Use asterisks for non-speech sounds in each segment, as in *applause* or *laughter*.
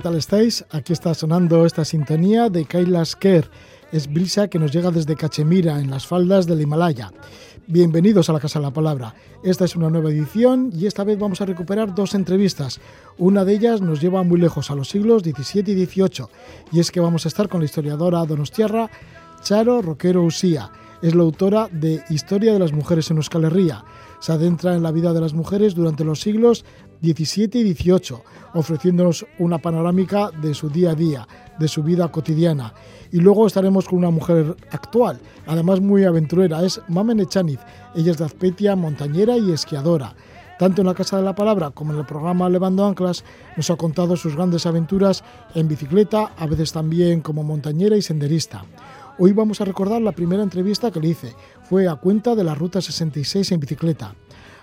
¿Qué tal estáis? Aquí está sonando esta sintonía de Kailash Ker. Es brisa que nos llega desde Cachemira, en las faldas del Himalaya. Bienvenidos a la Casa de la Palabra. Esta es una nueva edición y esta vez vamos a recuperar dos entrevistas. Una de ellas nos lleva muy lejos, a los siglos XVII y XVIII, y es que vamos a estar con la historiadora donostiarra Charo Roquero Usía. Es la autora de Historia de las Mujeres en Euskal Herria. Se adentra en la vida de las mujeres durante los siglos XVII y XVIII, ofreciéndonos una panorámica de su día a día, de su vida cotidiana. Y luego estaremos con una mujer actual, además muy aventurera, es Mamen Echaniz. Ella es de Azpetia, montañera y esquiadora. Tanto en la Casa de la Palabra como en el programa Levando Anclas nos ha contado sus grandes aventuras en bicicleta, a veces también como montañera y senderista. Hoy vamos a recordar la primera entrevista que le hice. Fue a cuenta de la Ruta 66 en bicicleta.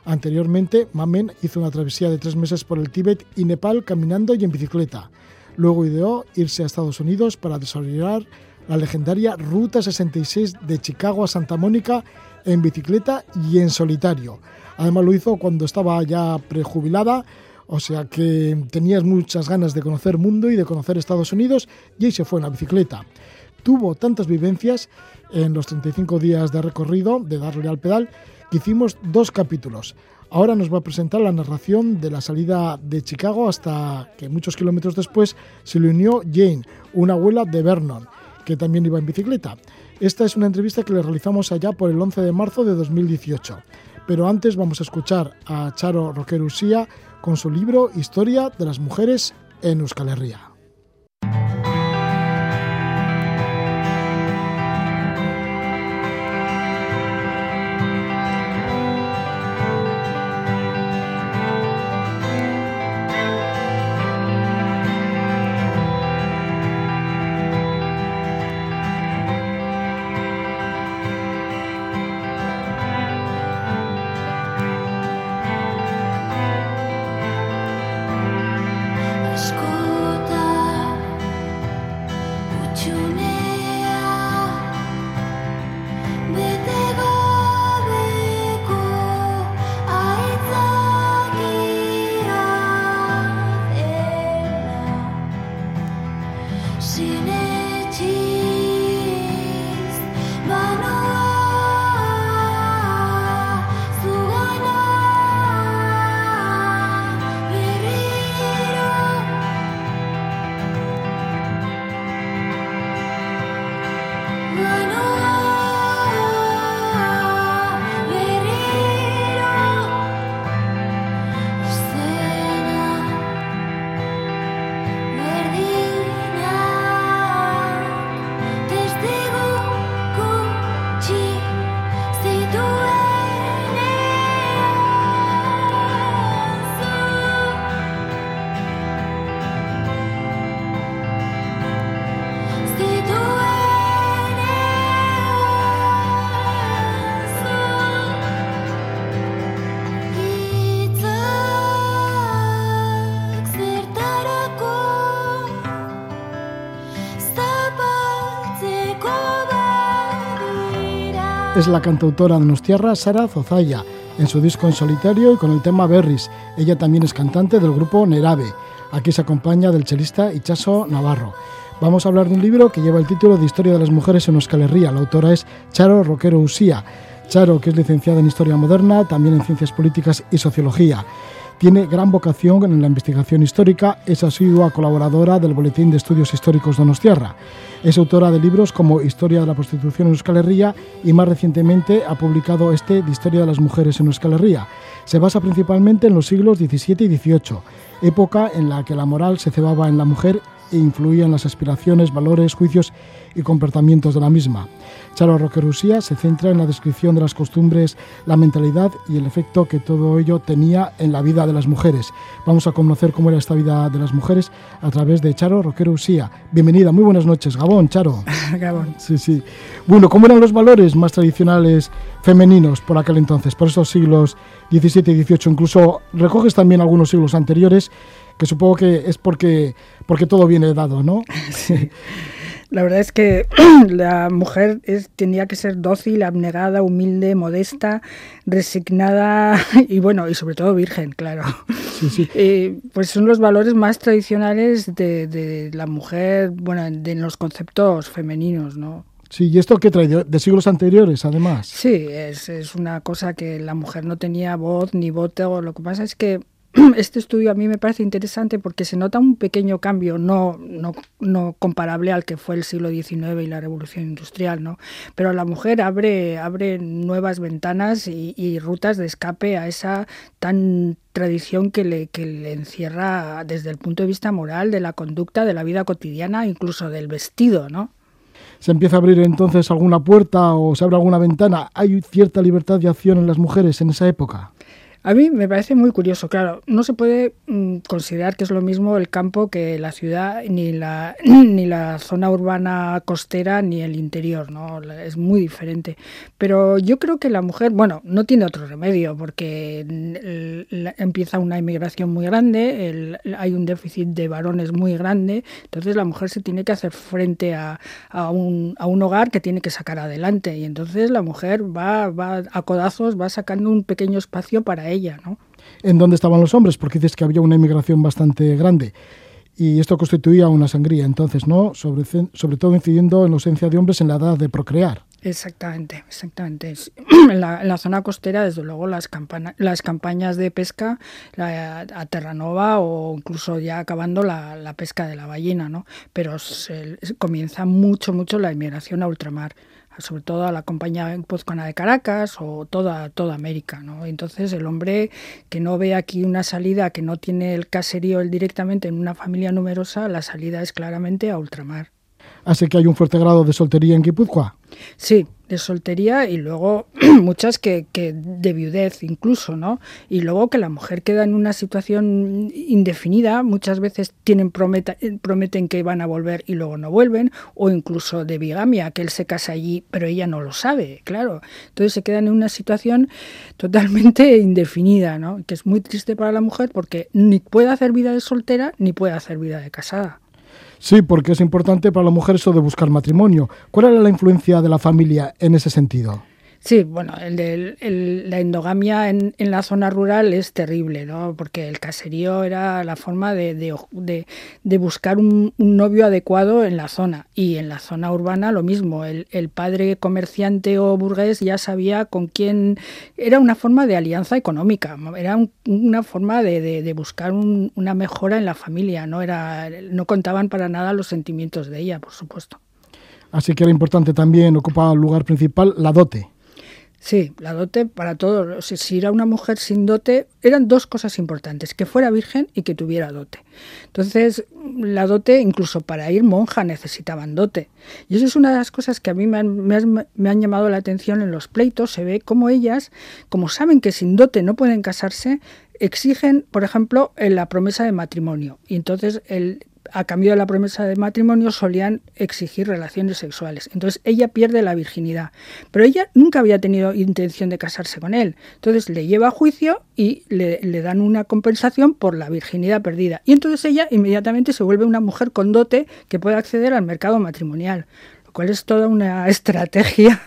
Anteriormente, Mamen hizo una travesía de tres meses por el Tíbet y Nepal caminando y en bicicleta. Luego ideó irse a Estados Unidos para desarrollar la legendaria Ruta 66 de Chicago a Santa Mónica en bicicleta y en solitario. Además lo hizo cuando estaba ya prejubilada, o sea que tenías muchas ganas de conocer mundo y de conocer Estados Unidos y ahí se fue en la bicicleta. Tuvo tantas vivencias en los 35 días de recorrido, de darle al pedal, hicimos dos capítulos. Ahora nos va a presentar la narración de la salida de Chicago hasta que muchos kilómetros después se le unió Jane, una abuela de Vernon, que también iba en bicicleta. Esta es una entrevista que le realizamos allá por el 11 de marzo de 2018. Pero antes vamos a escuchar a Charo Roquerusía con su libro Historia de las mujeres en Euskal Herria. Es la cantautora de Nostierra Sara Zozaya, en su disco en solitario y con el tema Berris. Ella también es cantante del grupo Nerave. Aquí se acompaña del chelista Ichaso Navarro. Vamos a hablar de un libro que lleva el título de Historia de las Mujeres en Euskal Herria. La autora es Charo Roquero Usía. Charo, que es licenciada en Historia Moderna, también en Ciencias Políticas y Sociología. Tiene gran vocación en la investigación histórica, es asidua colaboradora del Boletín de Estudios Históricos Donostierra. Es autora de libros como Historia de la prostitución en Euskal Herria y más recientemente ha publicado este de Historia de las mujeres en Euskal Herria. Se basa principalmente en los siglos XVII y XVIII, época en la que la moral se cebaba en la mujer e influía en las aspiraciones, valores, juicios y comportamientos de la misma. Charo Roquerusía se centra en la descripción de las costumbres, la mentalidad y el efecto que todo ello tenía en la vida de las mujeres. Vamos a conocer cómo era esta vida de las mujeres a través de Charo Roquerusía. Bienvenida, muy buenas noches. Gabón, Charo. *laughs* Gabón. Sí, sí. Bueno, ¿cómo eran los valores más tradicionales femeninos por aquel entonces, por esos siglos XVII y XVIII? Incluso recoges también algunos siglos anteriores, que supongo que es porque, porque todo viene dado, ¿no? *laughs* Sí. La verdad es que *clears throat* la mujer es, tenía que ser dócil, abnegada, humilde, modesta, resignada *laughs* y bueno, y sobre todo virgen, claro. Sí, sí. *laughs* Eh, pues son los valores más tradicionales de, de la mujer, bueno, de los conceptos femeninos, ¿no? Sí, ¿y esto qué trae? ¿De siglos anteriores, además? Sí, es, es una cosa que la mujer no tenía voz ni voto. Lo que pasa es que *clears throat* este estudio a mí me parece interesante porque se nota un pequeño cambio, no, no, no comparable al que fue el siglo XIX y la revolución industrial, ¿no? pero la mujer abre, abre nuevas ventanas y, rutas de escape a esa tan tradición que le, que le encierra desde el punto de vista moral, de la conducta, de la vida cotidiana, incluso del vestido, ¿no? se empieza a abrir entonces alguna puerta o se abre alguna ventana. ¿Hay cierta libertad de acción en las mujeres en esa época? A mí me parece muy curioso, claro, no se puede mm, considerar que es lo mismo el campo que la ciudad, ni la, *clears throat* ni la zona urbana costera, ni el interior, ¿no? Es muy diferente. Pero yo creo que la mujer, bueno, no tiene otro remedio, porque el, empieza una inmigración muy grande, hay un déficit de varones muy grande, entonces la mujer se tiene que hacer frente a, a, un, a un hogar que tiene que sacar adelante, y entonces la mujer va, va a codazos, va sacando un pequeño espacio para ella ella, ¿no? ¿En dónde estaban los hombres? Porque dices que había una inmigración bastante grande y esto constituía una sangría, entonces, ¿no? Sobre, sobre todo incidiendo en la ausencia de hombres en la edad de procrear. Exactamente, exactamente. *clears throat* En la, en la zona costera, desde luego, las, campana, las campañas de pesca la, a Terranova o incluso ya acabando la, la pesca de la ballena, ¿no? Pero se, comienza mucho, mucho la inmigración a ultramar sobre todo a la compañía guipuzcoana de Caracas o toda, toda América. ¿no? Entonces el hombre que no ve aquí una salida, que no tiene el caserío él directamente en una familia numerosa, la salida es claramente a ultramar. Así que hay un fuerte grado de soltería en Guipúzcoa. Sí, de soltería y luego *clears throat* muchas que, que, de viudez incluso, ¿no? Y luego que la mujer queda en una situación indefinida, muchas veces tienen prometa, prometen que van a volver y luego no vuelven, o incluso de bigamia, que él se casa allí, pero ella no lo sabe, claro. Entonces se quedan en una situación totalmente *laughs* indefinida, ¿no? Que es muy triste para la mujer porque ni puede hacer vida de soltera ni puede hacer vida de casada. Sí, porque es importante para la mujer eso de buscar matrimonio. ¿Cuál era la influencia de la familia en ese sentido? Sí, bueno, el de, el, la endogamia en, en, la zona rural es terrible, ¿no? Porque el caserío era la forma de, de, de, buscar un, un, novio adecuado en la zona. Y en la zona urbana lo mismo. El, el, padre comerciante o burgués ya sabía con quién. Era una forma de alianza económica. Era un, una forma de, buscar una mejora en la familia. No, era, no contaban para nada los sentimientos de ella, por supuesto. Así que era importante también, ocupaba el lugar principal, la dote. Sí, la dote para todos. Si era una mujer sin dote, eran dos cosas importantes, que fuera virgen y que tuviera dote. Entonces, la dote, incluso para ir monja, necesitaban dote. Y eso es una de las cosas que a mí me han, llamado la atención en los pleitos. Se ve como ellas, como saben que sin dote no pueden casarse, exigen, por ejemplo, la promesa de matrimonio. Y entonces el a cambio de la promesa de matrimonio solían exigir relaciones sexuales. Entonces ella pierde la virginidad. Pero ella nunca había tenido intención de casarse con él. Entonces le lleva a juicio y le, le, dan una compensación por la virginidad perdida. Y entonces ella inmediatamente se vuelve una mujer con dote que puede acceder al mercado matrimonial. Lo cual es toda una *laughs* estrategia.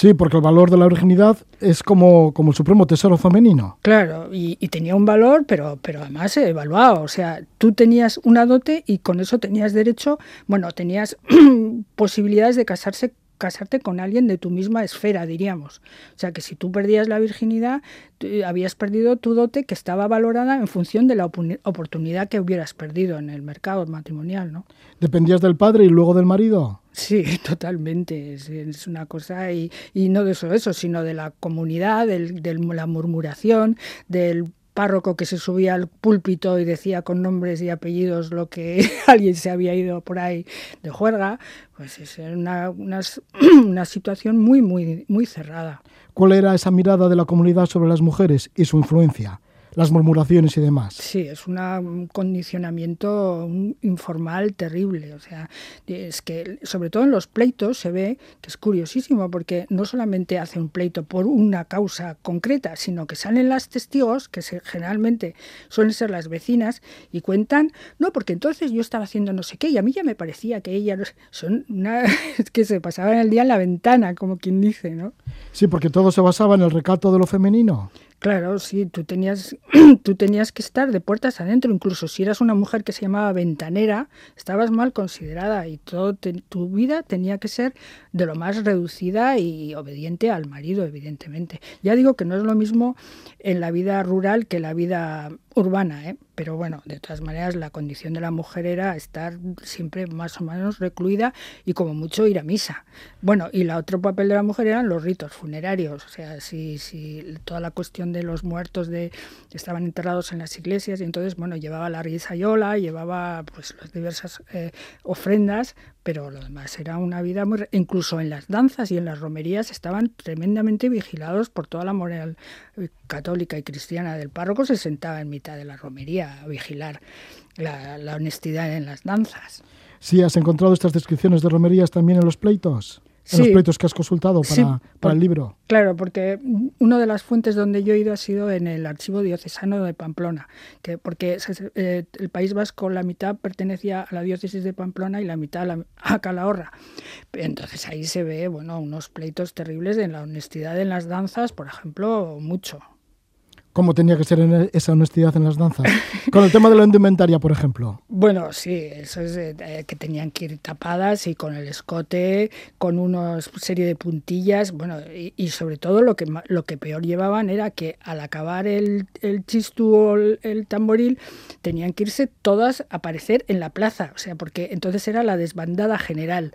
Sí, porque el valor de la virginidad es como, como el supremo tesoro femenino. Claro, y, y, tenía un valor, pero, pero además evaluado. O sea, tú tenías una dote y con eso tenías derecho, bueno, tenías *clears throat* posibilidades de casarse casarte con alguien de tu misma esfera, diríamos. O sea, que si tú perdías la virginidad, habías perdido tu dote que estaba valorada en función de la oportunidad que hubieras perdido en el mercado matrimonial, ¿no? ¿Dependías del padre y luego del marido? Sí, *laughs* totalmente. Es, es una cosa, y, y, no de eso, eso, sino de la comunidad, de la murmuración, del párroco que se subía al púlpito y decía con nombres y apellidos lo que *laughs* alguien se había ido por ahí de juerga, pues es una, una, *clears throat* una situación muy, muy, muy cerrada. ¿Cuál era esa mirada de la comunidad sobre las mujeres y su influencia? Las murmuraciones y demás. Sí, es un condicionamiento informal terrible. O sea, es que sobre todo en los pleitos se ve que es curiosísimo porque no solamente hace un pleito por una causa concreta, sino que salen las testigos, que se, generalmente suelen ser las vecinas, y cuentan, no, porque entonces yo estaba haciendo no sé qué, y a mí ya me parecía que ella son una *laughs* es que se pasaban el día en la ventana, como quien dice, ¿no? Sí, porque todo se basaba en el recato de lo femenino. Claro, sí, tú tenías, *clears throat* tú tenías que estar de puertas adentro, incluso si eras una mujer que se llamaba ventanera, estabas mal considerada y todo tu vida tenía que ser de lo más reducida y obediente al marido, evidentemente. Ya digo que no es lo mismo en la vida rural que la vida urbana, ¿eh? Pero bueno, de todas maneras la condición de la mujer era estar siempre más o menos recluida y como mucho ir a misa. Bueno, y el otro papel de la mujer eran los ritos funerarios, o sea, si, si toda la cuestión de los muertos de estaban enterrados en las iglesias y entonces, bueno, llevaba la risayola, llevaba pues las diversas eh, ofrendas, pero lo demás era una vida muy... Incluso en las danzas y en las romerías estaban tremendamente vigilados por toda la moral eh, católica y cristiana del párroco, se sentaba en mitad de la romería vigilar la, la honestidad en las danzas. Sí, has encontrado estas descripciones de romerías también en los pleitos en los proyectos que has consultado para, para el libro. Claro, porque una de las fuentes donde yo he ido ha sido en el archivo diocesano de Pamplona, que porque eh, el País Vasco la mitad pertenecía a la diócesis de Pamplona y la mitad a, la, a Calahorra. Entonces ahí se ve, bueno, unos pleitos terribles en la honestidad en las danzas, por ejemplo, mucho cómo tenía que ser esa honestidad en las danzas. *laughs* Con el tema de la indumentaria, por ejemplo. Bueno, sí, eso es eh, que tenían que ir tapadas y con el escote, con una serie de puntillas, bueno, y, sobre todo lo que, lo que peor llevaban era que al acabar el, el chistú o el, tamboril, tenían que irse todas a aparecer en la plaza, o sea, porque entonces era la desbandada general.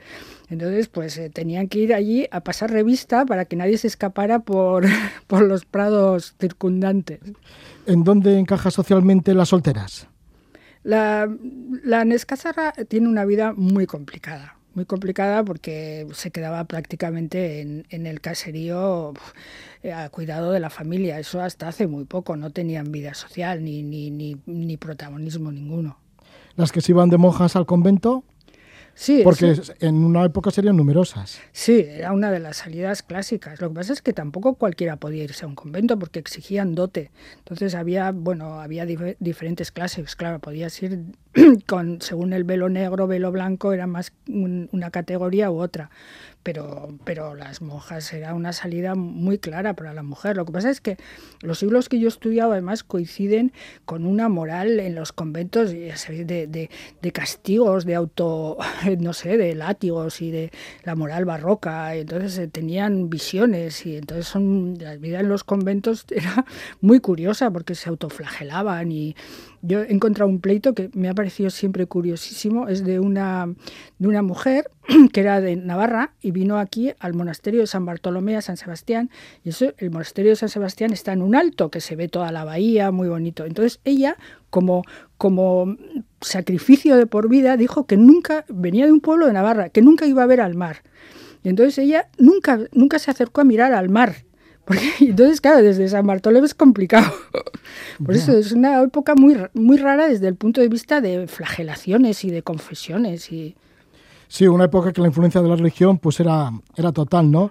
Entonces, pues eh, tenían que ir allí a pasar revista para que nadie se escapara por, *laughs* por los prados circundantes. ¿En dónde encaja socialmente las solteras? La, la Nescasarra tiene una vida muy complicada, muy complicada porque se quedaba prácticamente en, en el caserío a cuidado de la familia. Eso hasta hace muy poco, no tenían vida social ni, ni, ni, ni protagonismo ninguno. ¿Las que se iban de monjas al convento? Sí, porque en una época serían numerosas. Sí, era una de las salidas clásicas. Lo que pasa es que tampoco cualquiera podía irse a un convento porque exigían dote. Entonces había, bueno, había diferentes clases. Claro, podías ir *clears throat* con, según el velo negro, velo blanco, era más una categoría u otra pero, pero las monjas era una salida muy clara para la mujer. Lo que pasa es que los siglos que yo he estudiado además coinciden con una moral en los conventos de, de, de castigos, de auto, *laughs* no sé, de látigos y de la moral barroca. Entonces eh, tenían visiones y entonces la vida en los conventos *laughs* era muy curiosa porque se autoflagelaban y yo he encontrado un pleito que me ha parecido siempre curiosísimo, es de una, de una mujer *clears throat* que era de Navarra y vino aquí al monasterio de San Bartolomé, a San Sebastián, y eso, el monasterio de San Sebastián está en un alto que se ve toda la bahía, muy bonito. Entonces ella, como, como sacrificio de por vida, dijo que nunca, venía de un pueblo de Navarra, que nunca iba a ver al mar. Y entonces ella nunca, nunca se acercó a mirar al mar, porque *laughs* entonces, claro, desde San Bartolomé es complicado. *laughs* Por eso es una época muy, muy rara desde el punto de vista de flagelaciones y de confesiones. Y... Sí, una época que la influencia de la religión pues era, era total, ¿no?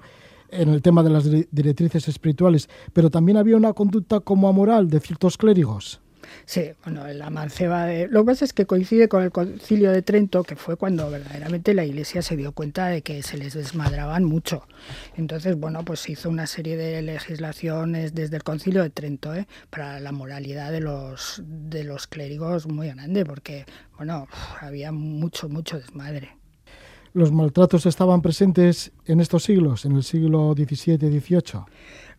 En el tema de las directrices espirituales. Pero también había una conducta como amoral de ciertos clérigos. Sí, bueno, la manceba de... Lo que pasa es que coincide con el concilio de Trento, que fue cuando verdaderamente la Iglesia se dio cuenta de que se les desmadraban mucho. Entonces, bueno, pues se hizo una serie de legislaciones desde el concilio de Trento ¿eh? para la moralidad de los, de los clérigos muy grande, porque, bueno, había mucho, mucho desmadre. ¿Los maltratos estaban presentes en estos siglos, en el siglo XVII, XVIII?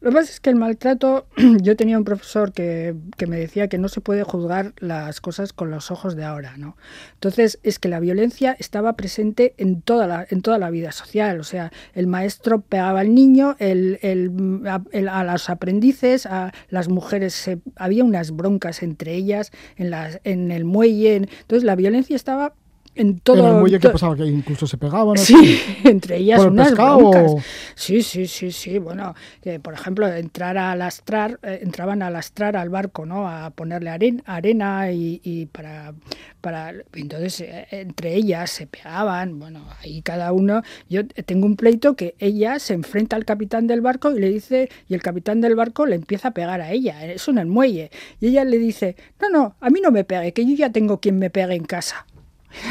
Lo que pasa es que el maltrato, *clears throat* yo tenía un profesor que, que, me decía que no se puede juzgar las cosas con los ojos de ahora, ¿no? Entonces, es que la violencia estaba presente en toda la, en toda la vida social, o sea, el maestro pegaba al niño, el, el, a, a, los aprendices, a las mujeres, había unas broncas entre ellas en, las, en el muelle, entonces la violencia estaba en todo. En el muelle que pasaba que incluso se pegaban. Sí, *laughs* entre ellas ¿Por el unas pescado Sí, sí, sí, sí. Bueno, que por ejemplo, entrar a lastrar, eh, entraban a lastrar al barco, ¿no? A ponerle aren- arena y, y para, para. Entonces, eh, entre ellas se pegaban. Bueno, ahí cada uno. Yo tengo un pleito que ella se enfrenta al capitán del barco y le dice, y el capitán del barco le empieza a pegar a ella. Eso en el muelle. Y ella le dice, no, no, a mí no me pegue, que yo ya tengo quien me pegue en casa.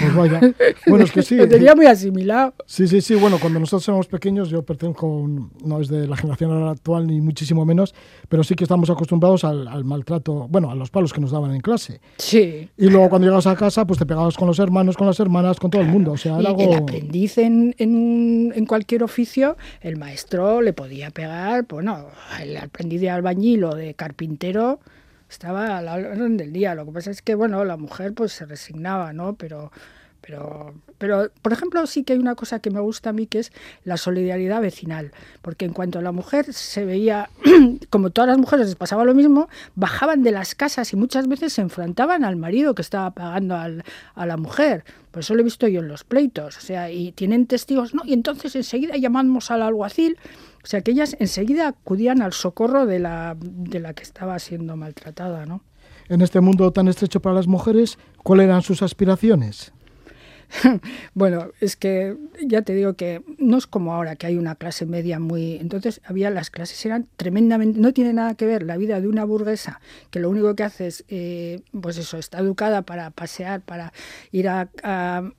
Pues vaya. *laughs* Bueno, es que sí. Lo tenía muy asimilado. Sí, sí, sí. Bueno, cuando nosotros éramos pequeños, yo pertenezco, no es de la generación actual ni muchísimo menos, pero sí que estamos acostumbrados al, al maltrato, bueno, a los palos que nos daban en clase. Sí. Y luego cuando llegabas a casa, pues te pegabas con los hermanos, con las hermanas, con todo el mundo. O sea, era Y el algo... aprendiz en, en, en cualquier oficio, el maestro le podía pegar, bueno, el aprendiz de albañil o de carpintero estaba a la orden del día. Lo que pasa es que, bueno, la mujer pues se resignaba, ¿no? Pero, pero, pero, por ejemplo, sí que hay una cosa que me gusta a mí, que es la solidaridad vecinal. Porque en cuanto a la mujer se veía, *clears throat* como todas las mujeres les pasaba lo mismo, bajaban de las casas y muchas veces se enfrentaban al marido que estaba pagando al- a la mujer. Por eso lo he visto yo en los pleitos. O sea, y tienen testigos, ¿no? Y entonces enseguida llamamos al alguacil. O sea, que ellas enseguida acudían al socorro de la, de la que estaba siendo maltratada, ¿no? En este mundo tan estrecho para las mujeres, ¿cuáles eran sus aspiraciones? *laughs* Bueno, es que ya te digo que no es como ahora que hay una clase media muy. Entonces había las clases eran tremendamente. No tiene nada que ver la vida de una burguesa que lo único que hace es, eh, pues eso, está educada para pasear, para ir a,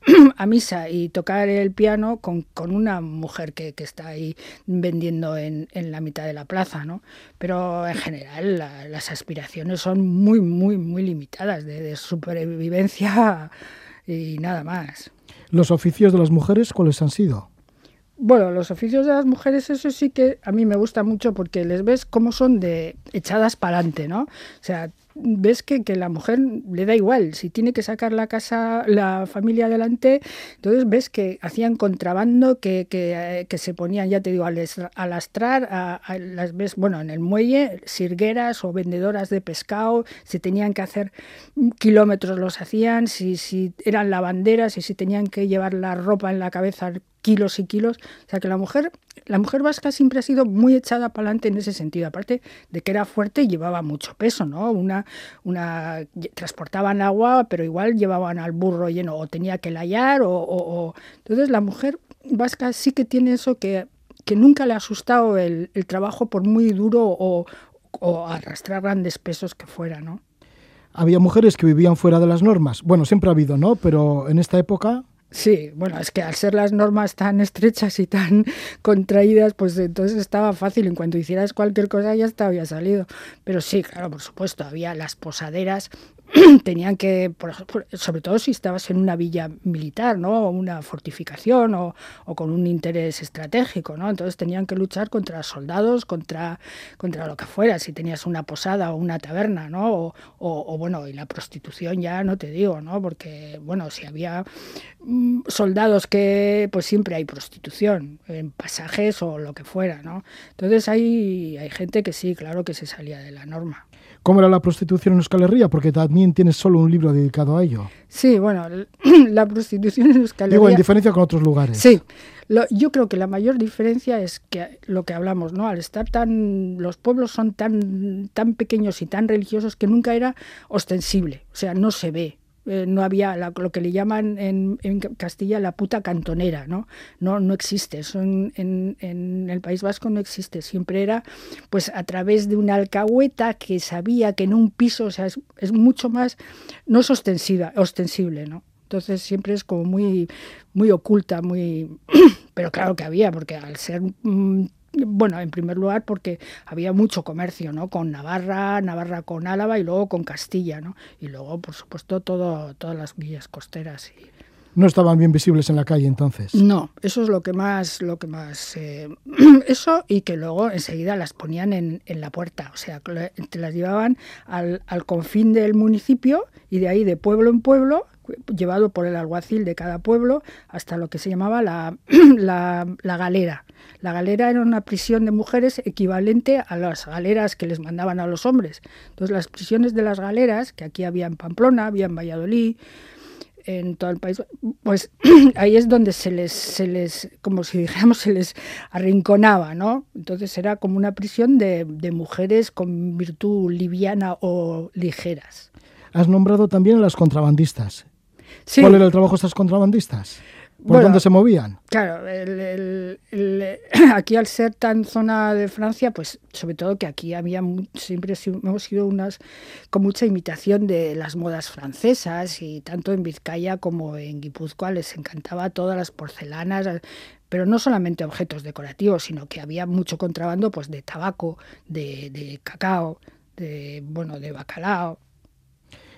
*clears throat* misa y tocar el piano con, una mujer que, está ahí vendiendo en, la mitad de la plaza, ¿no? Pero en general la- las aspiraciones son muy, muy, muy limitadas de supervivencia y nada más. ¿Los oficios de las mujeres cuáles han sido? Bueno, los oficios de las mujeres, eso sí que a mí me gusta mucho porque les ves cómo son de echadas para adelante, ¿no? O sea, ves que, que la mujer le da igual, si tiene que sacar la casa, la familia adelante, entonces ves que hacían contrabando, que, que, eh, que se ponían, ya te digo, a, les- a lastrar, a, a las ves, bueno, en el muelle, sirgueras o vendedoras de pescado, si tenían que hacer kilómetros los hacían, si, si eran lavanderas y si tenían que llevar la ropa en la cabeza kilos y kilos. O sea que la mujer, la mujer vasca siempre ha sido muy echada para adelante en ese sentido. Aparte de que era fuerte y llevaba mucho peso, ¿no? Una, una transportaban agua, pero igual llevaban al burro lleno, o tenía que layar, o, o- o- entonces la mujer vasca sí que tiene eso que, que nunca le ha asustado el, trabajo por muy duro o, o arrastrar grandes pesos que fuera, ¿no? Había mujeres que vivían fuera de las normas. Bueno, siempre ha habido, ¿no? Pero en esta época, Sí, bueno, es que al ser las normas tan estrechas y tan *laughs* contraídas, pues entonces estaba fácil. En cuanto hicieras cualquier cosa ya te había salido. Pero sí, claro, por supuesto, había las posaderas, *clears throat* tenían que, por sobre todo si estabas en una villa militar, ¿no? Una fortificación o, con un interés estratégico, ¿no? Entonces tenían que luchar contra soldados, contra, contra lo que fuera, si tenías una posada o una taberna, ¿no? O, o- o, bueno, y la prostitución ya no te digo, ¿no? Porque, bueno, si había mm, soldados que pues siempre hay prostitución en pasajes o lo que fuera, ¿no? Entonces hay, hay gente que sí, claro que se salía de la norma. ¿Cómo era la prostitución en Euskal Herria? Porque también tienes solo un libro dedicado a ello. Sí, bueno, *clears throat* la prostitución en Euskal Digo, en Herria- diferencia con otros lugares. Sí, lo- yo creo que la mayor diferencia es que lo que hablamos, ¿no? Al estar tan, los pueblos son tan, tan pequeños y tan religiosos que nunca era ostensible, o sea, no se ve. Eh, no había lo que le llaman en, Castilla la puta cantonera, ¿no? No, no existe, eso en, en- el País Vasco no existe, siempre era pues a través de una alcahueta que sabía que en un piso, o sea, es, mucho más, no es ostensible, ¿no? Entonces siempre es como muy, muy oculta, muy... *clears throat* Pero claro que había, porque al ser... Bueno, en primer lugar porque había mucho comercio, ¿no? Con Navarra, Navarra con Álava y luego con Castilla, ¿no? Y luego, por supuesto, todo, todas las villas costeras. Y... no estaban bien visibles en la calle entonces. No, eso es lo que más, lo que más, eh, *clears throat* eso y que luego enseguida las ponían en, en, la puerta, o sea, te las llevaban al, al confín del municipio y de ahí de pueblo en pueblo llevado por el alguacil de cada pueblo hasta lo que se llamaba *clears throat* la, la, galera. La galera era una prisión de mujeres equivalente a las galeras que les mandaban a los hombres. Entonces las prisiones de las galeras, que aquí había en Pamplona, había en Valladolid, en todo el país, pues *clears throat* ahí es donde se les, se les, como si dijéramos, se les arrinconaba, ¿no? Entonces era como una prisión de, de mujeres con virtud liviana o ligeras. Has nombrado también a las contrabandistas. ¿Cuál era el trabajo de estas contrabandistas? ¿Por dónde se movían? Claro, el, el, *clears throat* aquí al ser tan zona de Francia, pues sobre todo que aquí había siempre hemos sido unas con mucha imitación de las modas francesas y tanto en Vizcaya como en Guipúzcoa les encantaba todas las porcelanas, pero no solamente objetos decorativos, sino que había mucho contrabando pues de tabaco, de, de cacao, de bueno, de bacalao,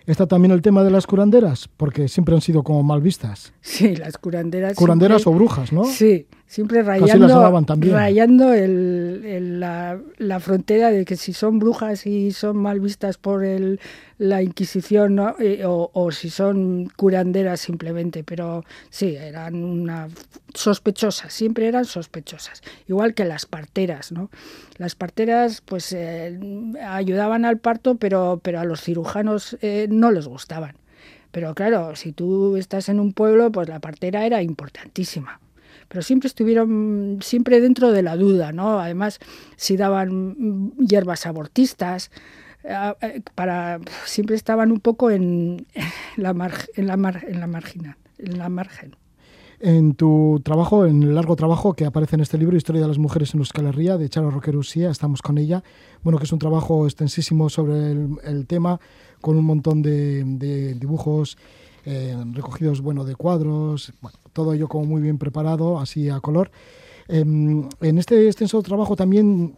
Está también el tema de las curanderas, porque siempre han sido como mal vistas. Sí, las curanderas. Curanderas o brujas, ¿no? Sí, siempre rayando, rayando el, la, la, frontera de que si son brujas y son mal vistas por el, la Inquisición ¿no? Eh, o, o, si son curanderas simplemente, pero sí, eran una sospechosas, siempre eran sospechosas, igual que las parteras, ¿no? Las parteras pues eh, ayudaban al parto, pero, pero a los cirujanos eh, no les gustaban. Pero claro, si tú estás en un pueblo, pues la partera era importantísima pero siempre estuvieron siempre dentro de la duda, ¿no? Además, si daban hierbas abortistas, eh, para siempre estaban un poco en la en la en la marginal, en la margen. En tu trabajo, en el largo trabajo que aparece en este libro, Historia de las mujeres en Euskal Herria, de Charo Roquero Usía, estamos con ella. Bueno, que es un trabajo extensísimo sobre el, tema, con un montón de, dibujos recogidos, bueno, de cuadros, bueno, todo ello como muy bien preparado, así a color. Em, en este extenso trabajo también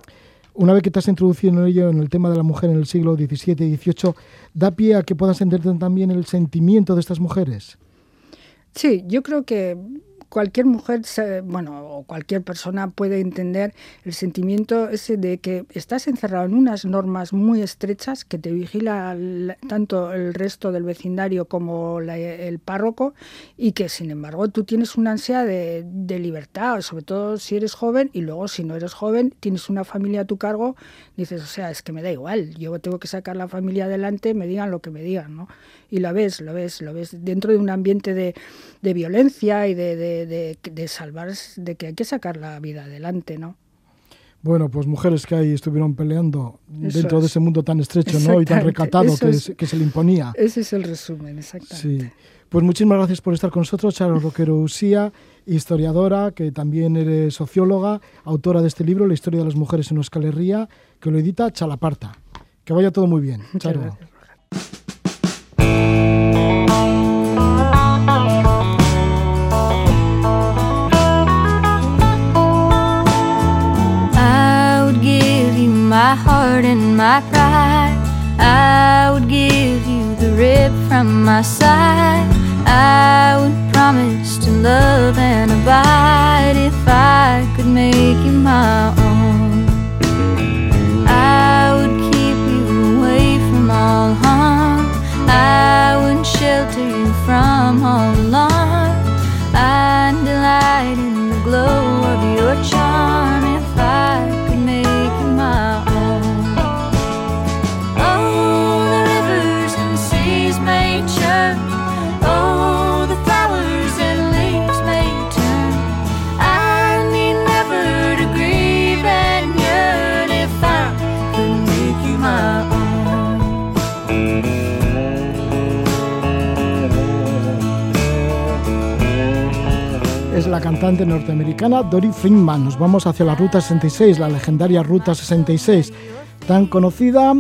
una vez que te has introducido en ello, en el tema de la mujer en el siglo XVII y XVIII, ¿da pie a que puedas entender también el sentimiento de estas mujeres? Sí, yo creo que cualquier mujer, bueno, o cualquier persona puede entender el sentimiento ese de que estás encerrado en unas normas muy estrechas que te vigila tanto el resto del vecindario como el párroco y que sin embargo tú tienes una ansia de, de libertad, sobre todo si eres joven y luego si no eres joven tienes una familia a tu cargo, dices, o sea, es que me da igual, yo tengo que sacar la familia adelante, me digan lo que me digan, ¿no? Y lo ves, lo ves, lo ves dentro de un ambiente de, de violencia y de, de de, salvar, de que hay que sacar la vida adelante, ¿no? Bueno, pues mujeres que ahí estuvieron peleando dentro de ese mundo tan estrecho ¿no? y tan recatado que, se le imponía. Ese es el resumen, exactamente. Sí. Pues muchísimas gracias por estar con nosotros, Charo Roquero Usía, historiadora, que también eres socióloga, autora de este libro, La historia de las mujeres en Euskal Herria, que lo edita Chalaparta. Que vaya todo muy bien. Charo. My heart and my pride. I would give you the rib from my side. I would promise to love and abide if I could make you my cantante norteamericana Dory Friedman. Nos vamos hacia la Ruta 66, la legendaria Ruta 66, tan conocida.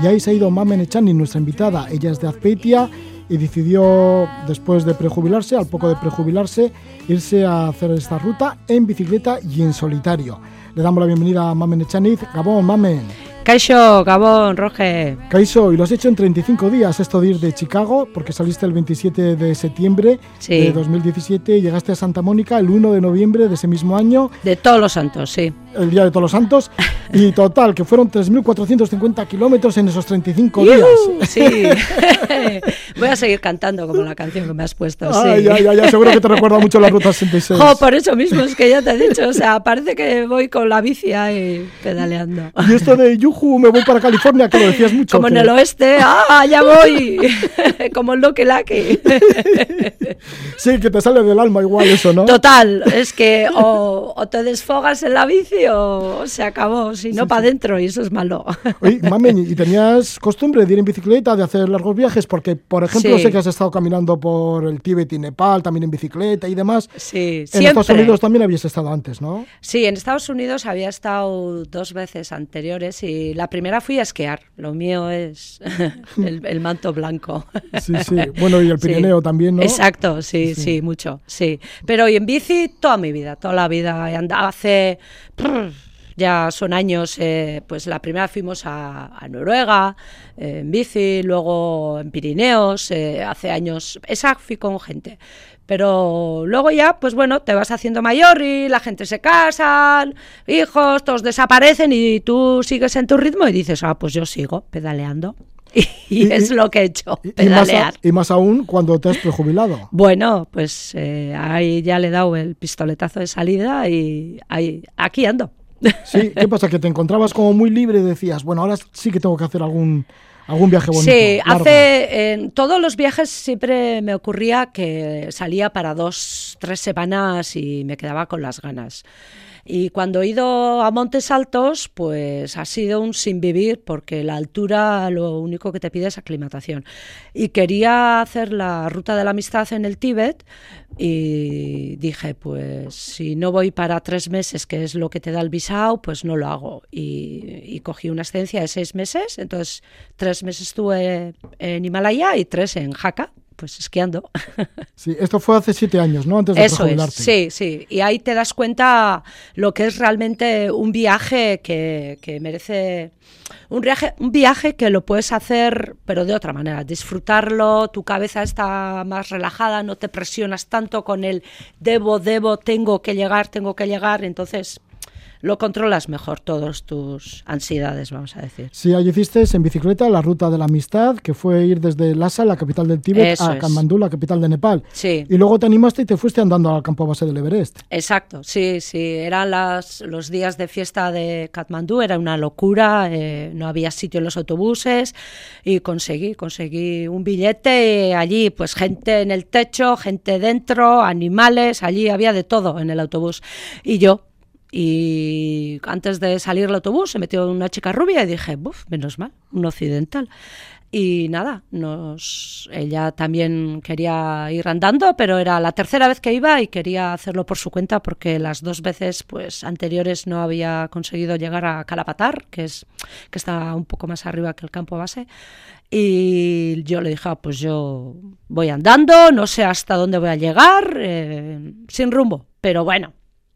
Y ahí se ha ido Mamen Echani, nuestra invitada. Ella es de Azpeitia y decidió, después de prejubilarse, al poco de prejubilarse, irse a hacer esta ruta en bicicleta y en solitario. Le damos la bienvenida a Mamen Echaniz. Gabón, Mamen. Caixo, Gabón, Roge. Caixo, y lo has hecho en 35 días, esto de ir de Chicago, porque saliste el 27 de septiembre Sí. de 2017 y llegaste a Santa Mónica el 1 de noviembre de ese mismo año, De todos los santos, sí. El Día de Todos los Santos, y total, que fueron 3.450 kilómetros en esos 35 días. Sí. *laughs* Voy a seguir cantando como la canción que me has puesto. Ay, ay, ay, ay, seguro que te recuerda mucho la Ruta 66. Jo, por eso mismo es que ya te he dicho, o sea, parece que voy con la bici ahí pedaleando. Y esto de Yuju, me voy para California, que lo decías mucho. Como en el oeste, ¡ah, ya voy! *laughs* Como el Lucky Lucky. Sí, que te sale del alma igual eso, ¿no? Total, es que o, o te desfogas en la bici se acabó, si no para adentro y eso es malo. Oye, mami, ¿y tenías costumbre de ir en bicicleta, de hacer largos viajes? Porque, por ejemplo, Sí. sé que has estado caminando por el Tíbet y Nepal, también en bicicleta y demás. Sí, En siempre. Estados Unidos también habías estado antes, ¿no? Sí, en Estados Unidos había estado dos veces anteriores y la primera fui a esquiar. Lo mío es *laughs* el, el manto blanco. Sí, sí. Bueno, y el. *laughs* Pirineo también, ¿no? Exacto, sí, Sí. mucho, sí. Pero y en bici toda mi vida, toda la vida. He andado hace, prr, *clears throat* ya son años, eh, pues la primera fuimos a, Noruega eh, en bici, luego en Pirineos, eh, hace años, esa fui con gente. Pero luego ya, pues bueno, te vas haciendo mayor y la gente se casan, hijos, todos desaparecen y tú sigues en tu ritmo y dices, ah, pues yo sigo pedaleando. *laughs* Y, Y- es lo que he hecho, Y, y más a- pedalear. y más aún cuando te has prejubilado. *laughs* Bueno, pues eh, ahí ya le he dado el pistoletazo de salida y ahí, aquí ando. *laughs* Sí, ¿qué pasa? Que te encontrabas como muy libre y decías, bueno, ahora sí que tengo que hacer algún, algún viaje bonito. Sí, largo. hace en todos los viajes siempre me ocurría que salía para dos, tres semanas y me quedaba con las ganas. Y cuando he ido a Montes Altos, pues ha sido un sin vivir, porque la altura lo único que te pide es aclimatación. Y quería hacer la ruta de la amistad en el Tíbet y dije, pues si no voy para tres meses, que es lo que te da el visado, pues no lo hago. Y, y cogí una excedencia de seis meses, entonces tres meses estuve en Himalaya y tres en Jaca, pues esquiando. *laughs* Sí, esto fue hace siete años, ¿no? Antes de Eso es, sí, sí. Y ahí te das cuenta lo que es realmente un viaje que, que merece. Un viaje, un viaje que lo puedes hacer, pero de otra manera. Disfrutarlo, tu cabeza está más relajada, no te presionas tanto con el debo, debo, tengo que llegar, tengo que llegar. Entonces lo controlas mejor, todas tus ansiedades, vamos a decir. Sí, allí hiciste en bicicleta la ruta de la amistad, que fue ir desde Lhasa, la capital del Tíbet, Eso a es. Katmandú, la capital de Nepal. Sí. Y luego te animaste y te fuiste andando al campo base del Everest. Exacto, sí, sí, eran las, los días de fiesta de Katmandú, era una locura, eh, no había sitio en los autobuses y conseguí, conseguí un billete allí, pues gente en el techo, gente dentro, animales, allí había de todo en el autobús y yo. Y antes de salir el autobús se metió una chica rubia y dije, buf, menos mal, un occidental. Y nada, nos, ella también quería ir andando, pero era la tercera vez que iba y quería hacerlo por su cuenta porque las dos veces pues, anteriores no había conseguido llegar a Calapatar, que, es, que está un poco más arriba que el campo base. Y yo le dije, "Ah, pues yo voy andando, no sé hasta dónde voy a llegar, eh, sin rumbo, pero bueno,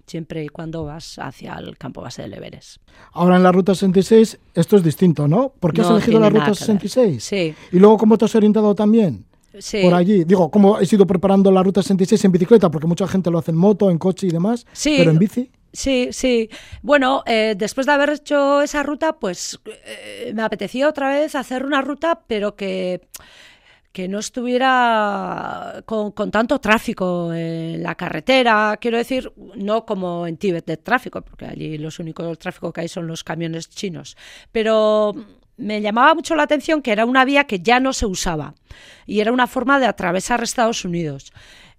siempre y cuando vas hacia el campo base del Everest. Ahora en la ruta 66 esto es distinto, ¿no? ¿Por qué has elegido la ruta nada que ver. 66? Sí. Y luego, ¿cómo te has orientado también? Sí. Por allí. Digo, ¿cómo has ido preparando la ruta 66 en bicicleta? Porque mucha gente lo hace en moto, en coche y demás. Sí. Pero en bici. Sí, sí. Bueno, eh, después de haber hecho esa ruta, pues eh, me apetecía otra vez hacer una ruta, pero que, que no estuviera con, tanto tráfico en la carretera. Quiero decir, no como en Tíbet de tráfico, porque allí los únicos tráfico que hay son los camiones chinos. Pero me llamaba mucho la atención que era una vía que ya no se usaba y era una forma de atravesar Estados Unidos.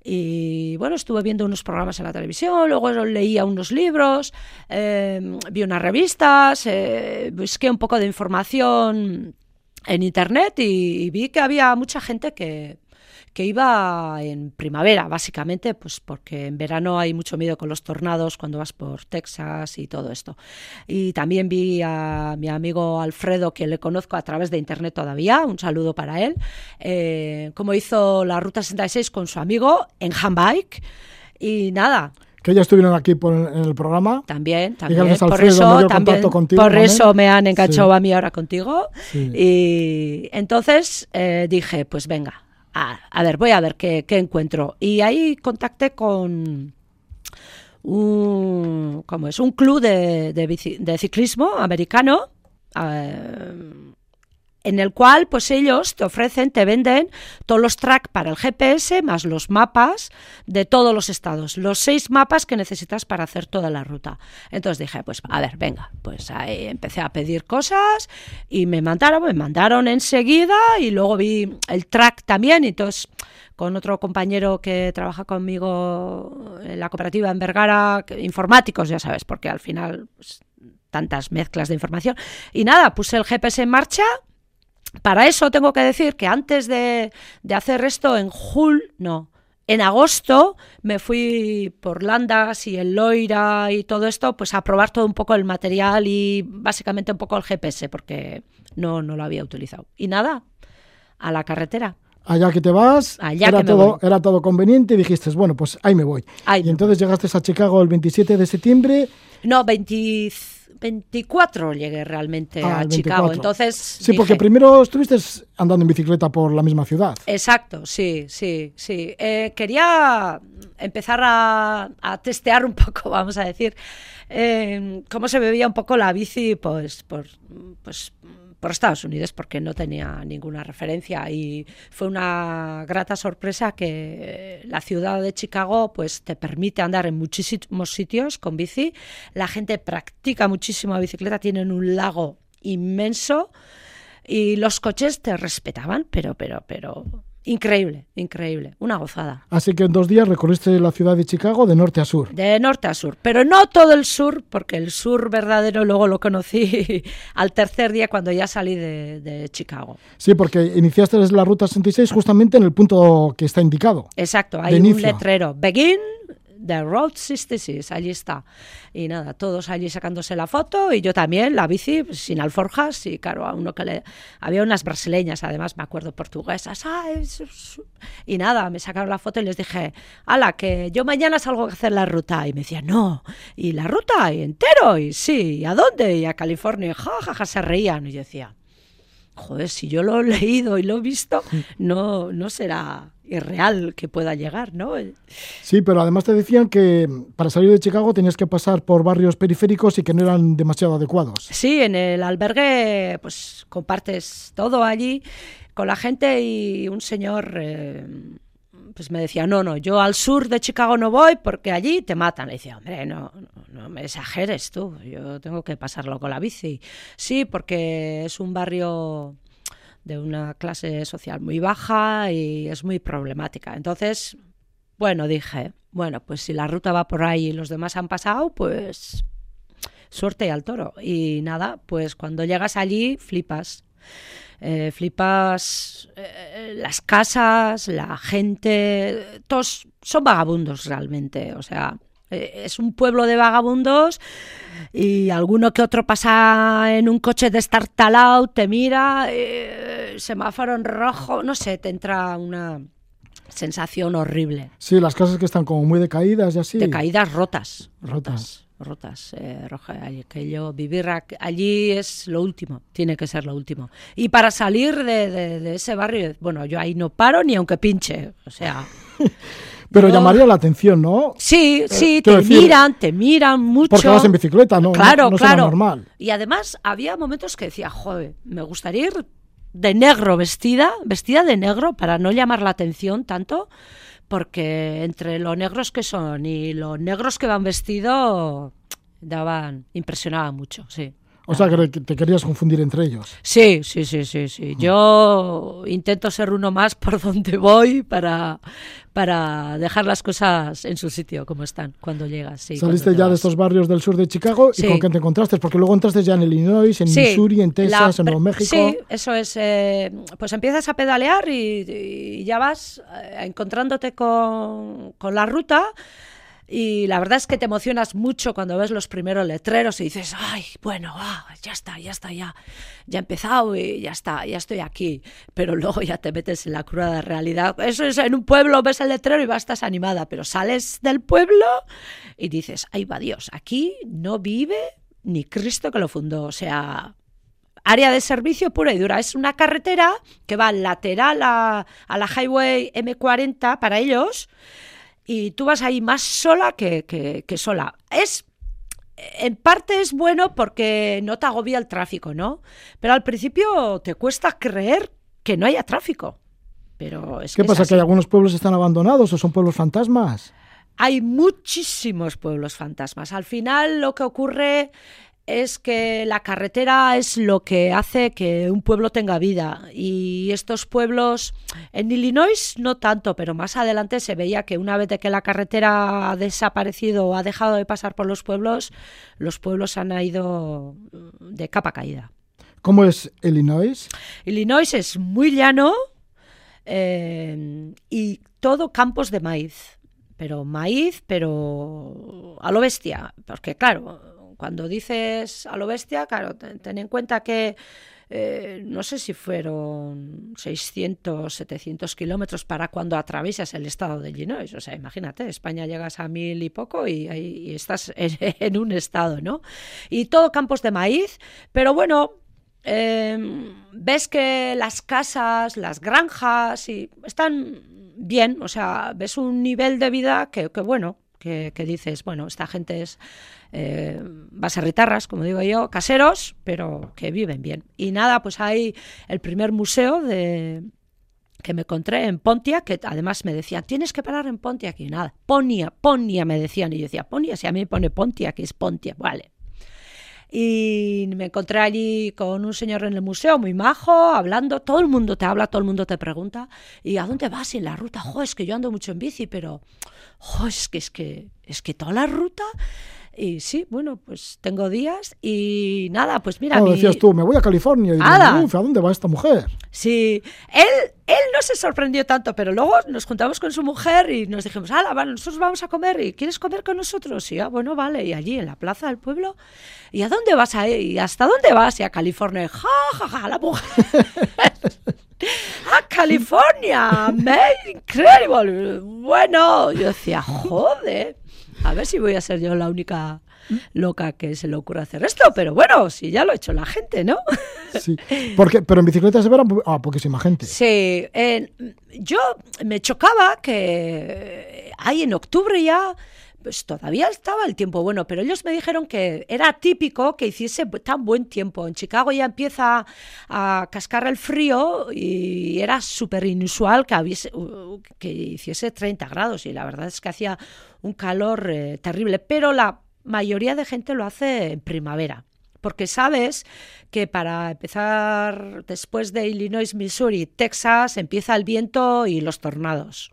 Y bueno, estuve viendo unos programas en la televisión, luego leía unos libros, eh, vi unas revistas, eh, busqué un poco de información en internet y, vi que había mucha gente que, que iba en primavera, básicamente, pues porque en verano hay mucho miedo con los tornados cuando vas por Texas y todo esto. Y también vi a mi amigo Alfredo, que le conozco a través de internet todavía, un saludo para él, eh, cómo hizo la Ruta 66 con su amigo en handbike. Y nada, que ya estuvieron aquí por, en el programa. También, también. Por eso, también, contigo por también. eso me han enganchado Sí. a mí ahora contigo. Sí. Y entonces eh, dije, pues venga, a, a ver, voy a ver qué, qué encuentro. Y ahí contacté con un, ¿cómo es? un club de, de bici- de ciclismo americano. eh, en el cual pues ellos te ofrecen, te venden todos los tracks para el GPS más los mapas de todos los estados, los seis mapas que necesitas para hacer toda la ruta. Entonces dije, pues a ver, venga, pues ahí empecé a pedir cosas y me mandaron, me mandaron enseguida y luego vi el track también y entonces con otro compañero que trabaja conmigo en la cooperativa en Vergara, informáticos, ya sabes, porque al final pues, tantas mezclas de información. Y nada, puse el GPS en marcha para eso tengo que decir que antes de, de hacer esto en Jul, no, en agosto me fui por Landas y el Loira y todo esto, pues a probar todo un poco el material y básicamente un poco el GPS, porque no, no lo había utilizado. Y nada, a la carretera. Allá que te vas, Allá era, que todo, voy. era todo conveniente y dijiste, bueno, pues ahí me voy. Ahí y me entonces llegaste a Chicago el 27 de septiembre. No, 20 24 llegué realmente Ah, a Chicago. 24. Entonces. Sí, porque primero estuviste andando en bicicleta por la misma ciudad. Exacto, sí, sí, sí. Eh, quería empezar a, a testear un *laughs* poco, vamos a decir, eh, cómo se bebía un poco la bici pues, por, pues, por Estados Unidos, porque no tenía ninguna referencia. Y fue una grata sorpresa que la ciudad de Chicago pues, te permite andar en muchísimos sitios con bici. La gente practica muchísimo bicicleta, tienen un lago inmenso y los coches te respetaban, pero, pero, pero increíble, increíble, una gozada. Así que en dos días recorriste la ciudad de Chicago de norte a sur. De norte a sur, pero no todo el sur, porque el sur verdadero luego lo conocí *laughs* al tercer día cuando ya salí de, de Chicago. Sí, porque iniciaste la ruta 66 justamente en el punto que está indicado. Exacto, hay un letrero, Begin the Road 66, allí está. Y nada, todos allí sacándose la foto y yo también, la bici pues, sin alforjas y claro, a uno que le... Había unas brasileñas, además me acuerdo, portuguesas. "Ay, su- su-". Y nada, me sacaron la foto y les dije, ala, que yo mañana salgo a hacer la ruta. Y me decían, no, ¿y la ruta? ¿Y entero? Y sí, ¿y a dónde? Y a California. Y ja, ja, ja, se reían. Y yo decía, joder, si yo lo he leído y lo he visto, *laughs* no, no será irreal que pueda llegar, ¿no? Sí, pero además te decían que para salir de Chicago tenías que pasar por barrios periféricos y que no eran demasiado adecuados. Sí, en el albergue pues compartes todo allí con la gente y un señor eh, pues me decía, no, no, yo al sur de Chicago no voy porque allí te matan. Le decía, hombre, no, no, no me exageres tú, yo tengo que pasarlo con la bici. Sí, porque es un barrio de una clase social muy baja y es muy problemática. Entonces, bueno, dije, bueno, pues si la ruta va por ahí y los demás han pasado, pues suerte al toro. Y nada, pues cuando llegas allí, flipas. Eh, flipas eh, las casas, la gente, todos son vagabundos realmente. O sea, es un pueblo de vagabundos y alguno que otro pasa en un coche destartalado, te mira, eh, semáforo en rojo, no sé, te entra una sensación horrible. Sí, las casas que están como muy decaídas y así. De caídas rotas. Rotas. Rotas, eh, Roja, aquello, vivir allí es lo último, tiene que ser lo último. Y para salir de, de- de ese barrio, bueno, yo ahí no paro ni aunque pinche, o sea, *laughs* Pero yo- llamaría la atención, ¿no? sí, sí, te decir, miran, te miran mucho. Porque vas en bicicleta, ¿no? Claro, no, claro. normal. Y además había momentos que decía, joder, me gustaría ir de negro vestida, vestida de negro para no llamar la atención tanto, porque entre lo negros que son y los negros que van vestidos daban, impresionaba mucho, sí. O sea, que te querías confundir entre ellos. Sí, sí, sí, sí, sí. Yo intento ser uno más por *laughs* donde voy para, para dejar las cosas en su sitio como están cuando llegas. Sí, Saliste cuando ya de estos barrios del sur de Chicago Sí. y con qué te encontraste, porque luego entraste ya en Illinois, en Sí, Missouri, en la Texas, en pre- Nuevo México. Sí, eso es. eh, pues empiezas a pedalear y, y ya vas eh, encontrándote con, con la ruta. Y la verdad es que te emocionas mucho cuando ves los primeros letreros y dices, ay, bueno, ah, ya está, ya está, ya, ya he empezado y ya está, ya estoy aquí. Pero luego ya te metes en la cruda realidad. Eso es, en un pueblo ves el letrero y vas, estás animada, pero sales del pueblo y dices, ay, va Dios, aquí no vive ni Cristo que lo fundó. O sea, área de servicio pura y dura. Es una carretera que va lateral a, a la Highway M40 para ellos y tú vas ahí más sola que, que, sola. Es en parte es bueno porque no te agobia el tráfico, ¿no? Pero al principio te cuesta creer que no haya tráfico. Pero es ¿Qué pasa? ¿Que algunos pueblos están abandonados o son pueblos fantasmas? Hay muchísimos pueblos fantasmas. Al final lo que ocurre es que la carretera es lo que hace que un pueblo tenga vida y estos pueblos en Illinois no tanto, pero más adelante se veía que una vez de que la carretera ha desaparecido o ha dejado de pasar por los pueblos, los pueblos han ido de capa caída. ¿Cómo es Illinois? Illinois es muy llano eh, y todo campos de maíz, pero maíz, pero a lo bestia, porque claro, cuando dices a lo bestia, claro, ten, en cuenta que eh, no sé si fueron 600, 700 kilómetros para cuando atraviesas el estado de Illinois. O sea, imagínate, España llegas a mil y poco y, estás *laughs* en, un estado, ¿no? Y todo campos de maíz, pero bueno, em, ves que las casas, las granjas, y están bien, o sea, ves un nivel de vida que, que bueno, que, dices, bueno, esta gente es eh, baserritarras, como digo yo, caseros, pero que viven bien. Y nada, pues hay el primer museo de que me encontré en Pontia, que además me decían, tienes que parar en Pontia y nada, Ponia, Ponia me decían, y yo decía, Ponia, si a mí me pone Pontia, que es Pontia, vale. Y me encontré allí con un señor en el museo, muy majo, hablando, todo el mundo te habla, todo el mundo te pregunta, ¿y a dónde vas? en la ruta, jo, es que yo ando mucho en bici, pero, jo, que, es que, es que toda la ruta y sí, bueno, pues tengo días y nada, pues mira. No, decías tú, me voy a California. Y ¿a dónde va esta mujer? Sí, él, él no se sorprendió tanto, pero luego nos juntamos con su mujer y nos dijimos, hala, vale, nosotros vamos a comer y ¿quieres comer con nosotros? Y ah, bueno, vale, y allí en la plaza del pueblo, ¿y a dónde vas? A, ¿Y hasta dónde vas? Y a California, ja, ja, ja, la mujer. *laughs* ¡A California! ¡Increíble! Bueno, yo decía, joder. A ver si voy a ser yo la única loca que se le ocurra hacer esto, pero bueno, si ya lo ha hecho la gente, ¿no? Sí, porque, pero en bicicleta se verá a poquísima gente. Sí, yo me chocaba que hay en octubre ya pues todavía estaba el tiempo bueno, pero ellos me dijeron que era típico que hiciese tan buen tiempo. En Chicago ya empieza a cascar el frío y era súper inusual que, hiciese 30 grados y la verdad es que hacía un calor eh, terrible, pero la mayoría de gente lo hace en primavera. Porque sabes que para empezar después de Illinois, Missouri, Texas, empieza el viento y los tornados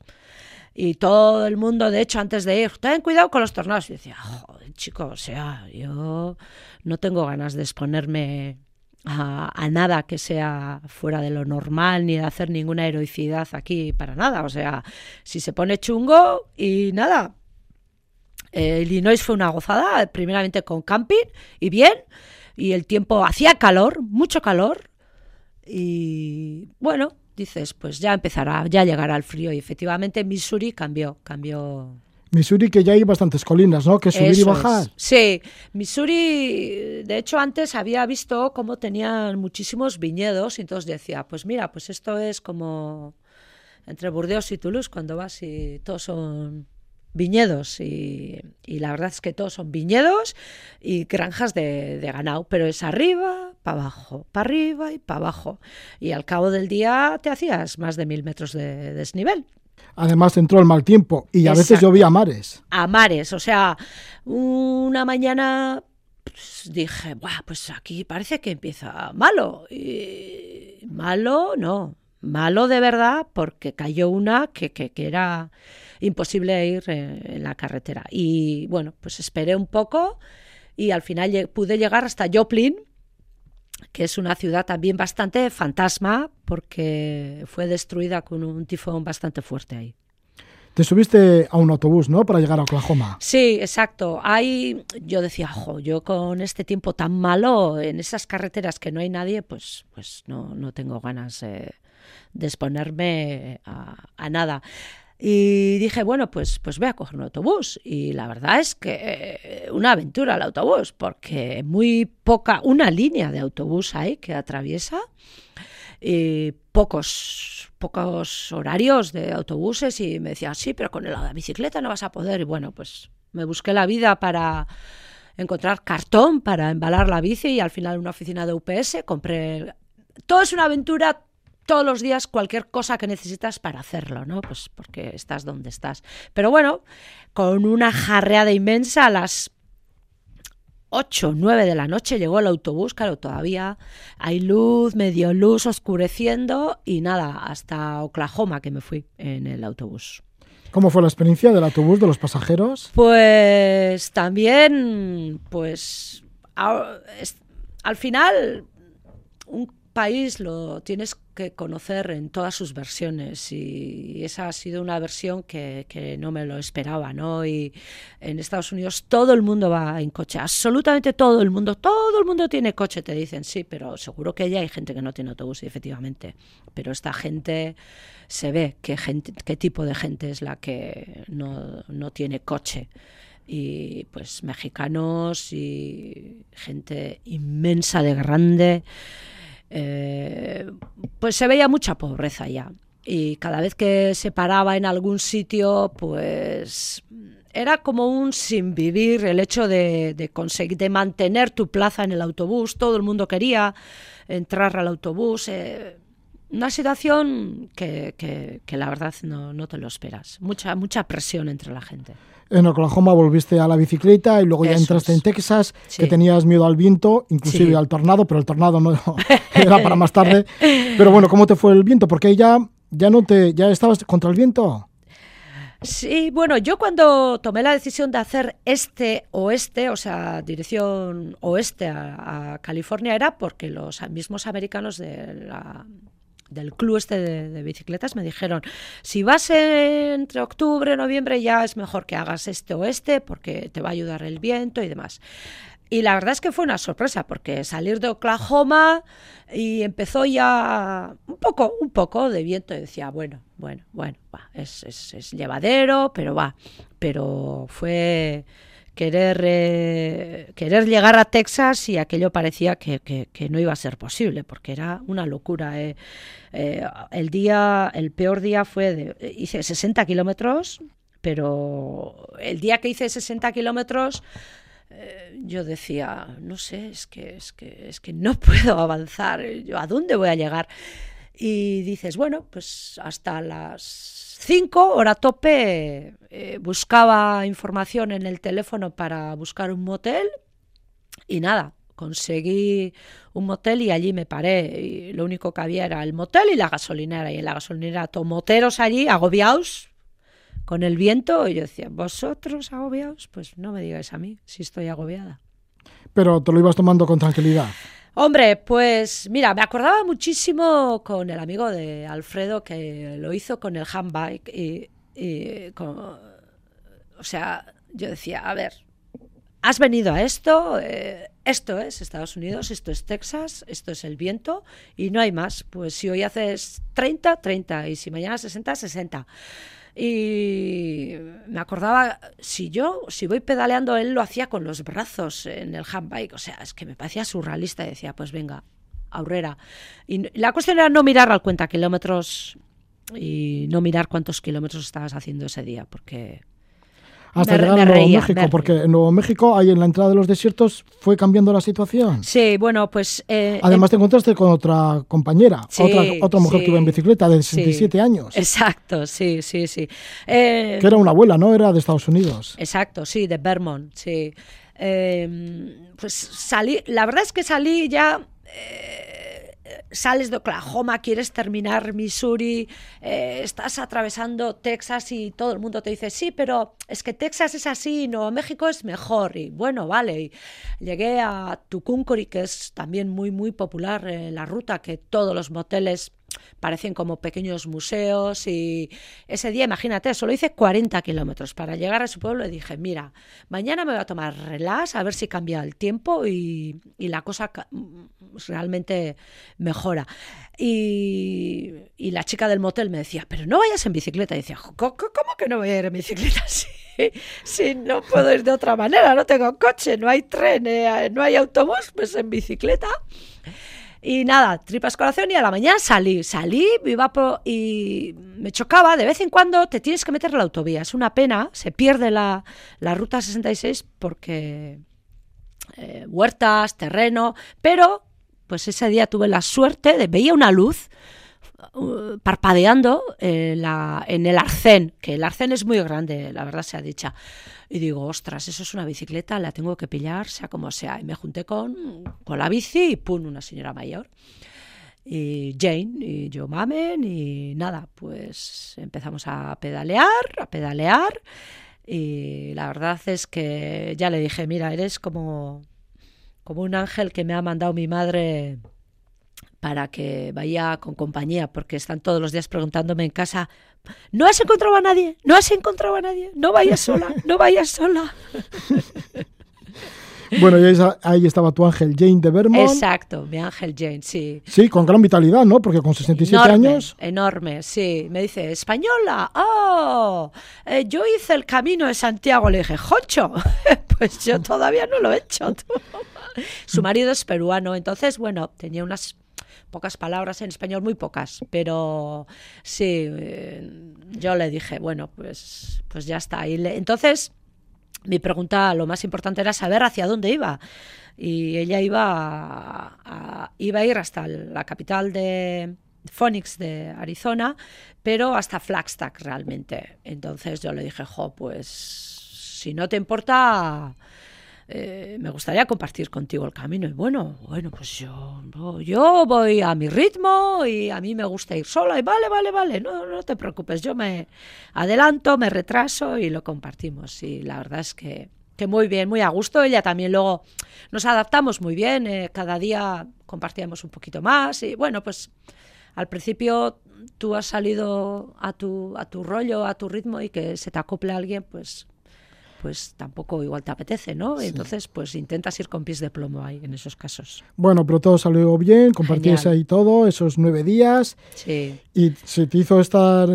y todo el mundo, de hecho, antes de ir, ten cuidado con los tornados. Y decía, joder, chico, o sea, yo no tengo ganas de exponerme a, nada que sea fuera de lo normal, ni de hacer ninguna heroicidad aquí para nada. O sea, si se pone chungo y nada. Eh, Illinois fue una gozada, primeramente con camping y bien, y el tiempo hacía calor, mucho calor, y bueno, dices, pues ya empezará, ya llegará el frío. Y efectivamente Missouri cambió, cambió. Missouri que ya hay bastantes colinas, ¿no? Que subir y bajar. Sí, Missouri, de hecho antes había visto cómo tenían muchísimos viñedos y entonces decía, pues mira, pues esto es como entre Burdeos y Toulouse cuando vas y todos son viñedos y, la verdad es que todos son viñedos y granjas de, ganado, pero es arriba, para abajo, para arriba y para abajo. Y al cabo del día te hacías más de mil metros de, desnivel. Además entró el mal tiempo y a veces llovía a mares. A mares, o sea, una mañana pues, dije, Buah, pues aquí parece que empieza malo. Y malo, no, malo de verdad porque cayó una que, que, que era imposible ir eh, en la carretera. Y bueno, pues esperé un poco y al final pude llegar hasta Joplin, que es una ciudad también bastante fantasma porque fue destruida con un tifón bastante fuerte ahí. Te subiste a un autobús, ¿no? Para llegar a Oklahoma. Sí, exacto. Ahí yo decía, jo, yo con este tiempo tan malo, en esas carreteras que no hay nadie, pues, pues no, no tengo ganas eh, de exponerme a, nada. Y dije, bueno, pues, pues voy a coger un autobús. Y la verdad es que eh, una aventura el autobús, porque muy poca, una línea de autobús hay que atraviesa y pocos, pocos horarios de autobuses y me decía, sí, pero con la bicicleta no vas a poder. Y bueno, pues me busqué la vida para encontrar cartón para embalar la bici y al final una oficina de UPS compré... Todo es una aventura, todos los días cualquier cosa que necesitas para hacerlo, ¿no? Pues porque estás donde estás. Pero bueno, con una jarreada inmensa a las 8, 9 de la noche llegó el autobús, claro, todavía hay luz, medio luz, oscureciendo y nada, hasta Oklahoma que me fui en el autobús. ¿Cómo fue la experiencia del autobús de los pasajeros? Pues también, pues a- es- al final un país lo tienes que conocer en todas sus versiones y esa ha sido una versión que, que no me lo esperaba, ¿no? Y en Estados Unidos todo el mundo va en coche, absolutamente todo el mundo, todo el mundo tiene coche, te dicen, sí, pero seguro que ya hay gente que no tiene autobús, y efectivamente, pero esta gente se ve qué, gente, qué tipo de gente es la que no, no tiene coche y pues mexicanos y gente inmensa de grande eh, pues se veía mucha pobreza ya. Y cada vez que se paraba en algún sitio, pues era como un sin vivir el hecho de, conseguir, de mantener tu plaza en el autobús. Todo el mundo quería entrar al autobús. eh, una situación que, que- que la verdad no, no te lo esperas. Mucha, mucha presión entre la gente. En Oklahoma volviste a la bicicleta y luego ya entraste es. en Texas, que tenías miedo al viento, inclusive Sí. al tornado, pero el tornado no *laughs* era para más tarde. Pero bueno, ¿cómo te fue el viento? Porque ya, ya no te, ya estabas contra el viento. Sí, bueno, yo cuando tomé la decisión de hacer este oeste, o sea, dirección oeste a, a California, era porque los mismos americanos de la- del club este de, bicicletas me dijeron, si vas entre octubre noviembre ya es mejor que hagas este oeste porque te va a ayudar el viento y demás. Y la verdad es que fue una sorpresa porque salir de Oklahoma y empezó ya un poco, un poco de viento y decía, bueno, bueno, bueno, va, es, es- es llevadero, pero va. Pero fue querer, eh, querer llegar a Texas y aquello parecía que, que- no iba a ser posible porque era una locura. eh. Eh, el día, el peor día fue, de, hice 60 kilómetros, pero el día que hice 60 kilómetros eh, yo decía, no sé, es que, es que, es que no *laughs* puedo avanzar, yo, ¿a dónde voy a llegar? Y dices, bueno, pues hasta las 5, hora tope, eh, buscaba información en el teléfono para buscar un motel y nada, conseguí un motel y allí me paré. Y lo único que había era el motel y la gasolinera. Y en la gasolinera tomoteros allí, agobiados, con el viento. Y yo decía, ¿vosotros agobiados? Pues no me digáis a mí si estoy agobiada. Pero te lo ibas tomando con tranquilidad. Hombre, pues mira, me acordaba muchísimo con el amigo de Alfredo que lo hizo con el handbike y, y con- o sea, yo decía, a ver, has venido a esto, eh, esto es Estados Unidos, esto es Texas, esto es el viento y no hay más. Pues si hoy haces 30, 30 y si mañana 60, 60. Y me acordaba, si yo, si voy pedaleando, él lo hacía con los brazos en el handbike. O sea, es que me parecía surrealista y decía, pues venga, aurrera. Y la cuestión era no mirar al cuenta kilómetros y no mirar cuántos kilómetros estabas haciendo ese día, porque Hasta Me- llegar me a Nuevo reía, México, porque en Nuevo México, ahí en la entrada de los desiertos, fue cambiando la situación. sí, bueno, pues eh, Además, te encontraste con otra compañera, Sí, otra, otra mujer sí, que iba en bicicleta de sí. 67 años, Exacto, sí, sí, sí. Eh, que era una abuela, ¿no? Era de Estados Unidos. Exacto, sí, de Vermont, sí. Eh, pues salí, la verdad es que salí ya, eh, sales de Oklahoma, quieres terminar Missouri, eh, estás atravesando Texas y todo el mundo te dice, sí, pero es que Texas es así, y Nuevo México es mejor. Y bueno, vale, y llegué a Tucumcuri, que es también muy, muy popular en la ruta, que todos los moteles parecen como pequeños museos y ese día, imagínate, solo hice 40 kilómetros para llegar a su pueblo y dije, mira, mañana me voy a tomar relax a ver si cambia el tiempo y, y la cosa realmente mejora. Y, y, la chica del motel me decía, pero no vayas en bicicleta. Y decía, ¿cómo, que no voy a ir en bicicleta? *laughs* Si, si no puedo ir de otra manera, no tengo coche, no hay tren, eh, no hay autobús, pues en bicicleta. Y nada, tripas corazón y a la mañana salí. Salí y me chocaba. De vez en cuando te tienes que meter la autovía. Es una pena, se pierde la, la ruta 66 porque eh, huertas, terreno, pero pues ese día tuve la suerte de veía una luz uh, parpadeando en, la, en el arcén, que el arcén es muy grande, la verdad sea dicha. Y digo, ostras, eso es una bicicleta, la tengo que pillar, sea como sea. Y me junté con, con la bici y pum, una señora mayor. Y Jane y yo mamen y nada, pues empezamos a pedalear, a pedalear. Y la verdad es que ya le dije, mira, eres como, como un ángel que me ha mandado mi madre para que vaya con compañía, porque están todos los días preguntándome en casa, ¿no has encontrado a nadie? ¿No has encontrado a nadie? No vayas sola, no vayas sola. *laughs* Bueno, y ahí estaba tu ángel Jane de Vermont. Exacto, mi ángel Jane, sí. Sí, con gran vitalidad, ¿no? Porque con 67 años. Enorme, sí. Me dice, española, oh, eh, yo hice el camino de Santiago. Le dije, Jocho, *laughs* pues yo todavía no lo he hecho. *laughs* Su marido es peruano, entonces, bueno, tenía unas pocas palabras en español, muy pocas, pero sí, eh, yo le dije, bueno, pues, pues ya está. Y entonces, mi pregunta, lo más importante era saber hacia dónde iba. Y ella iba a, iba a ir hasta la capital de Phoenix de Arizona, pero hasta Flagstaff realmente. Entonces yo le dije, jo, pues si no te importa, eh, me gustaría compartir contigo el camino. Y bueno, bueno, pues yo, yo voy a mi ritmo y a mí me gusta ir sola. Y vale, vale, vale, no, no te preocupes, yo me adelanto, me retraso y lo compartimos. Y la verdad es que, que muy bien, muy a gusto. Ella también luego nos adaptamos muy bien, eh, cada día compartíamos un poquito más. Y bueno, pues al principio tú has salido a tu, a tu rollo, a tu ritmo y que se te acople a alguien, pues pues tampoco igual te apetece, ¿no? Entonces, pues intentas ir con pies de plomo ahí en esos casos. Bueno, pero todo salió bien, compartís ahí todo, esos nueve días. Sí. Y se te hizo estar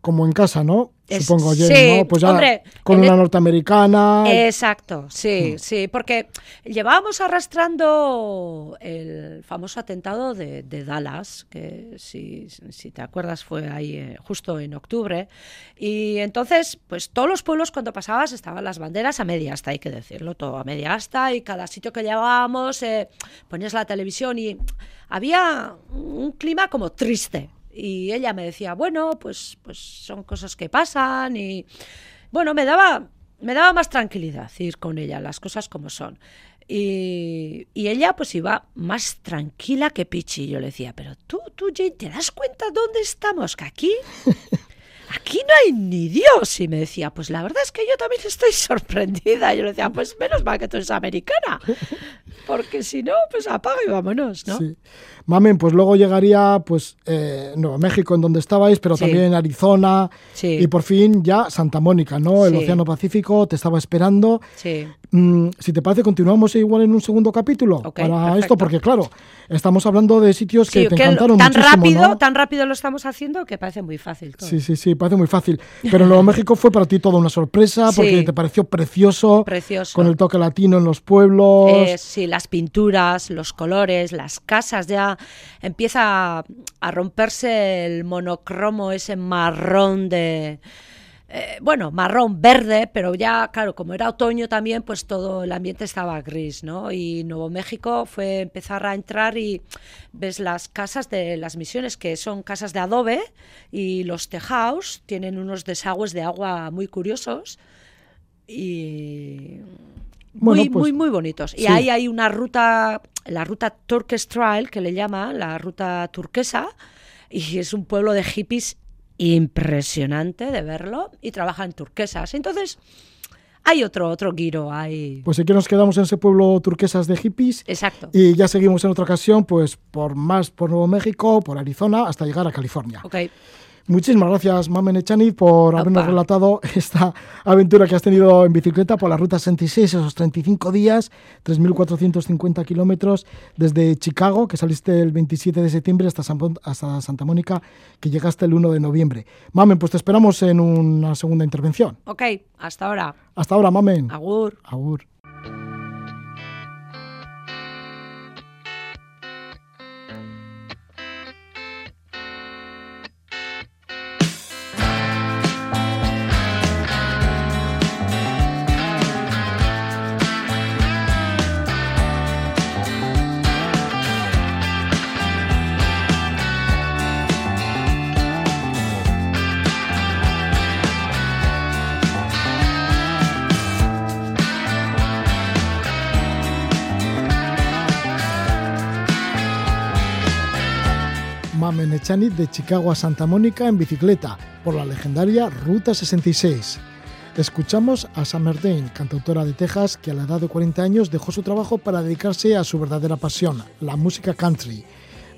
como en casa, ¿no? Supongo yo, ¿no? Pues ya con una norteamericana. Exacto, sí, mm. sí, porque llevábamos arrastrando el famoso atentado de, Dallas, que si, si, te acuerdas fue ahí eh, justo en octubre, y entonces, pues todos los pueblos cuando pasabas estaban las banderas a media asta, hay que decirlo, todo a media asta, y cada sitio que llevábamos eh, ponías la televisión y había un clima como triste, y ella me decía, bueno, pues, pues son cosas que pasan y bueno, me daba, me daba más tranquilidad ir con ella, las cosas como son. Y, y, ella pues iba más tranquila que Pichi. Yo le decía, pero tú, tú, Jane, ¿te das cuenta dónde estamos? Que aquí, *laughs* aquí no hay ni Dios. Y me decía, pues la verdad es que yo también estoy *laughs* sorprendida. Yo le decía, pues menos mal que tú eres americana. *laughs* Porque si no, pues apaga y vámonos, ¿no? Sí. Mamen, pues luego llegaría pues eh, Nuevo México, en donde estabais, pero también Arizona y por fin ya Santa Mónica, ¿no? El Océano Pacífico te estaba esperando. Sí. Mm, si te parece, continuamos igual en un segundo capítulo para esto, porque claro, estamos hablando de sitios que te encantaron tan muchísimo, rápido, Tan rápido lo estamos haciendo que parece muy fácil. Sí, sí, sí, parece muy fácil. Pero Nuevo México fue para ti toda una sorpresa porque te pareció precioso, precioso, con el toque latino en los pueblos. Eh, sí, las pinturas, los colores, las casas ya empieza a romperse el monocromo, ese marrón de... Eh, bueno, marrón verde, pero ya, claro, como era otoño también, pues todo el ambiente estaba gris, ¿no? Y Nuevo México fue empezar a entrar y ves las casas de las misiones, que son casas de adobe, y los tejados tienen unos desagües de agua muy curiosos. Y muy, pues muy, muy bonitos. Y ahí hay una ruta, la ruta Turkish Trail, que le llama, la ruta turquesa, y es un pueblo de hippies impresionante de verlo, y trabaja en turquesas. Entonces, hay otro, otro giro, hay... Pues aquí nos quedamos en ese pueblo turquesas de hippies. Exacto. Y ya seguimos en otra ocasión, pues por más por Nuevo México, por Arizona, hasta llegar a California. Ok. Muchísimas gracias, Mamen Echaniz, por habernos relatado *laughs* esta aventura que has tenido en bicicleta por la Ruta 66, esos 35 días, 3.450 kilómetros desde Chicago, que saliste el 27 de septiembre, hasta, San hasta Santa Mónica, que llegaste el 1 de noviembre. Mamen, pues te esperamos en una segunda intervención. Ok, hasta ahora. Hasta ahora, Mamen. Agur. Agur. De Chicago a Santa Mónica en bicicleta por la legendaria Ruta 66. Escuchamos a Summer Dane, cantautora de Texas, que a la edad de 40 años dejó su trabajo para dedicarse a su verdadera pasión, la música country.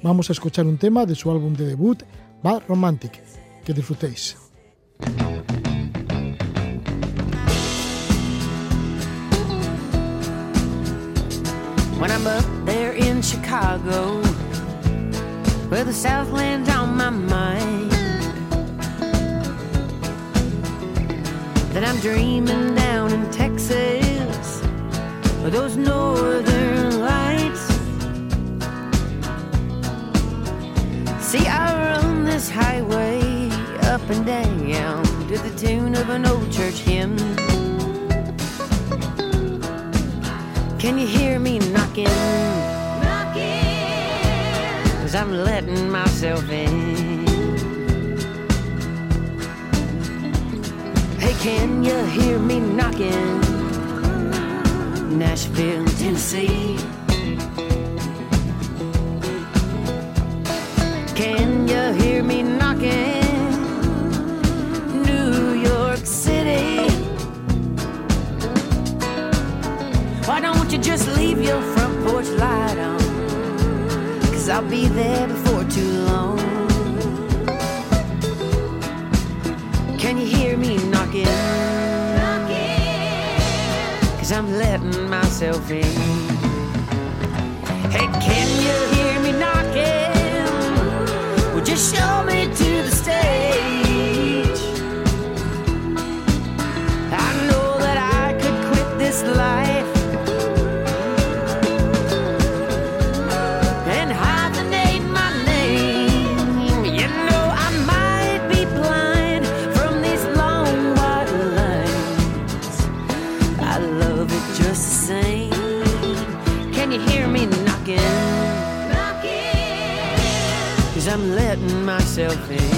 Vamos a escuchar un tema de su álbum de debut, Bad Romantic. Que disfrutéis. Where the Southland's on my mind. That I'm dreaming down in Texas, with those northern lights. See, I run this highway up and down to the tune of an old church hymn. Can you hear me knocking? Cause I'm letting myself in. Hey, can you hear me knocking? Nashville, Tennessee. Can you hear me knocking? New York City. Why don't you just leave your front porch light on? Cause I'll be there before too long. Can you hear me knocking? Cause I'm letting myself in. Hey, can you of it.